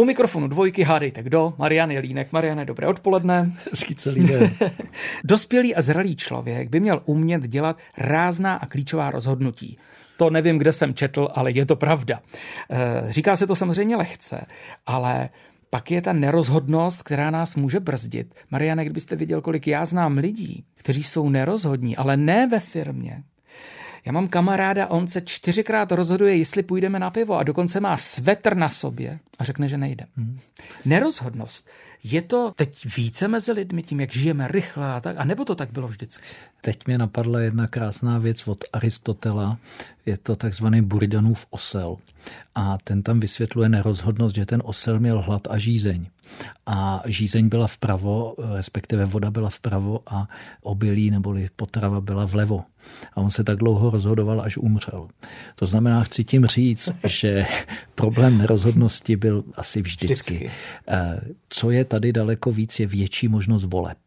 U mikrofonu dvojky hádejte kdo? Marian Jelínek. Mariane, dobré odpoledne. Hezký celý den. Dospělý a zralý člověk by měl umět dělat rázná a klíčová rozhodnutí. To nevím, kde jsem četl, ale je to pravda. Eh, říká se to samozřejmě lehce, ale pak je ta nerozhodnost, která nás může brzdit. Mariane, kdybyste viděl, kolik já znám lidí, kteří jsou nerozhodní, ale ne ve firmě, já mám kamaráda, on se čtyřikrát rozhoduje, jestli půjdeme na pivo a dokonce má svetr na sobě a řekne, že nejde. Hmm. Nerozhodnost. Je to teď více mezi lidmi tím, jak žijeme rychle a tak, a nebo to tak bylo vždycky? Teď mě napadla jedna krásná věc od Aristotela. Je to takzvaný Buridanův osel. A ten tam vysvětluje nerozhodnost, že ten osel měl hlad a žízeň. A žízeň byla vpravo, respektive voda byla vpravo a obilí neboli potrava byla vlevo. A on se tak dlouho rozhodoval, až umřel. To znamená, chci tím říct, že problém nerozhodnosti byl asi vždycky. vždycky. Eh, co je tady daleko víc, je větší možnost voleb.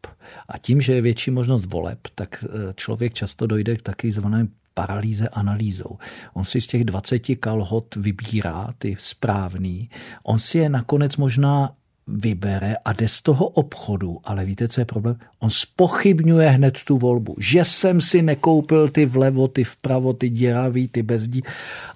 A tím, že je větší možnost voleb, tak eh, člověk často dojde k takzvané paralýze analýzou. On si z těch 20 kalhot vybírá ty správný. On si je nakonec možná vybere a jde z toho obchodu, ale víte, co je problém? On spochybňuje hned tu volbu, že jsem si nekoupil ty vlevo, ty vpravo, ty děravý, ty bezdí.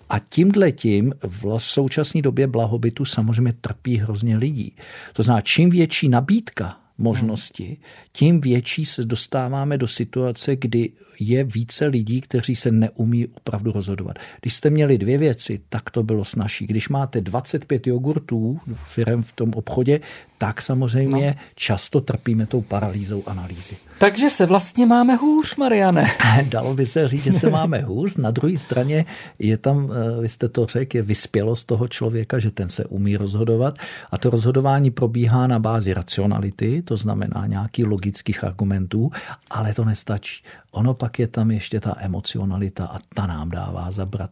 A tímhle tím v současné době blahobytu samozřejmě trpí hrozně lidí. To znamená, čím větší nabídka možnosti, tím větší se dostáváme do situace, kdy je více lidí, kteří se neumí opravdu rozhodovat. Když jste měli dvě věci, tak to bylo snažší. Když máte 25 jogurtů firm v tom obchodě, tak samozřejmě no. často trpíme tou paralýzou analýzy. Takže se vlastně máme hůř, Mariane. Dalo by se říct, že se máme hůř. Na druhé straně je tam, eh, vy jste to řekl, je vyspělost toho člověka, že ten se umí rozhodovat a to rozhodování probíhá na bázi racionality, to znamená nějaký logických argumentů, ale to nestačí. Ono pak je tam ještě ta emocionalita a ta nám dává zabrat.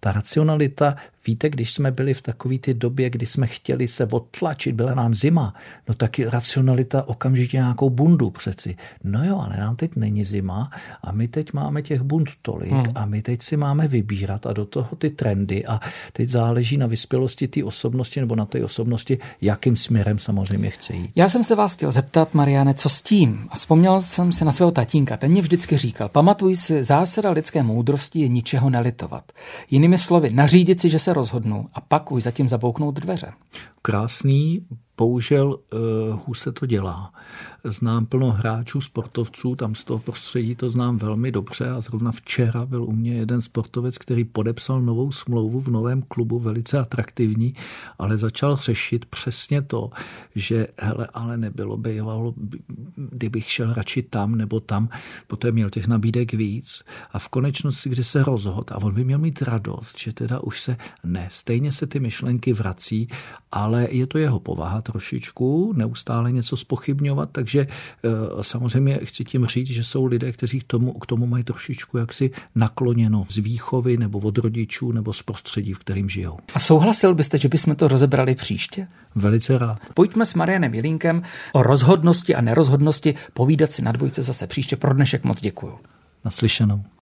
Ta racionalita Víte, když jsme byli v takové ty době, kdy jsme chtěli se odtlačit, byla nám zima, no tak racionalita okamžitě nějakou bundu přeci. No jo, ale nám teď není zima a my teď máme těch bund tolik hmm. a my teď si máme vybírat a do toho ty trendy a teď záleží na vyspělosti té osobnosti nebo na té osobnosti, jakým směrem samozřejmě chce jít. Já jsem se vás chtěl zeptat, Mariane, co s tím? A vzpomněl jsem si na svého tatínka. Ten mě vždycky říkal, pamatuj si, zásada lidské moudrosti je ničeho nelitovat. Jinými slovy, nařídit si, že se rozhodnu a pak už zatím zabouknout dveře. Krásný, bohužel uh, hůř se to dělá. Znám plno hráčů, sportovců, tam z toho prostředí to znám velmi dobře a zrovna včera byl u mě jeden sportovec, který podepsal novou smlouvu v novém klubu, velice atraktivní, ale začal řešit přesně to, že hele, ale nebylo by, kdybych šel radši tam nebo tam, poté měl těch nabídek víc a v konečnosti, kdy se rozhod a on by měl mít radost, že teda už se ne, stejně se ty myšlenky vrací, ale je to jeho povaha trošičku, neustále něco spochybňovat, takže eh, samozřejmě chci tím říct, že jsou lidé, kteří k tomu, k tomu mají trošičku jaksi nakloněno z výchovy nebo od rodičů nebo z prostředí, v kterým žijou. A souhlasil byste, že bychom to rozebrali příště? Velice rád. Pojďme s Marianem Jelínkem o rozhodnosti a nerozhodnosti povídat si na dvojce zase příště. Pro dnešek moc děkuju. Naslyšenou.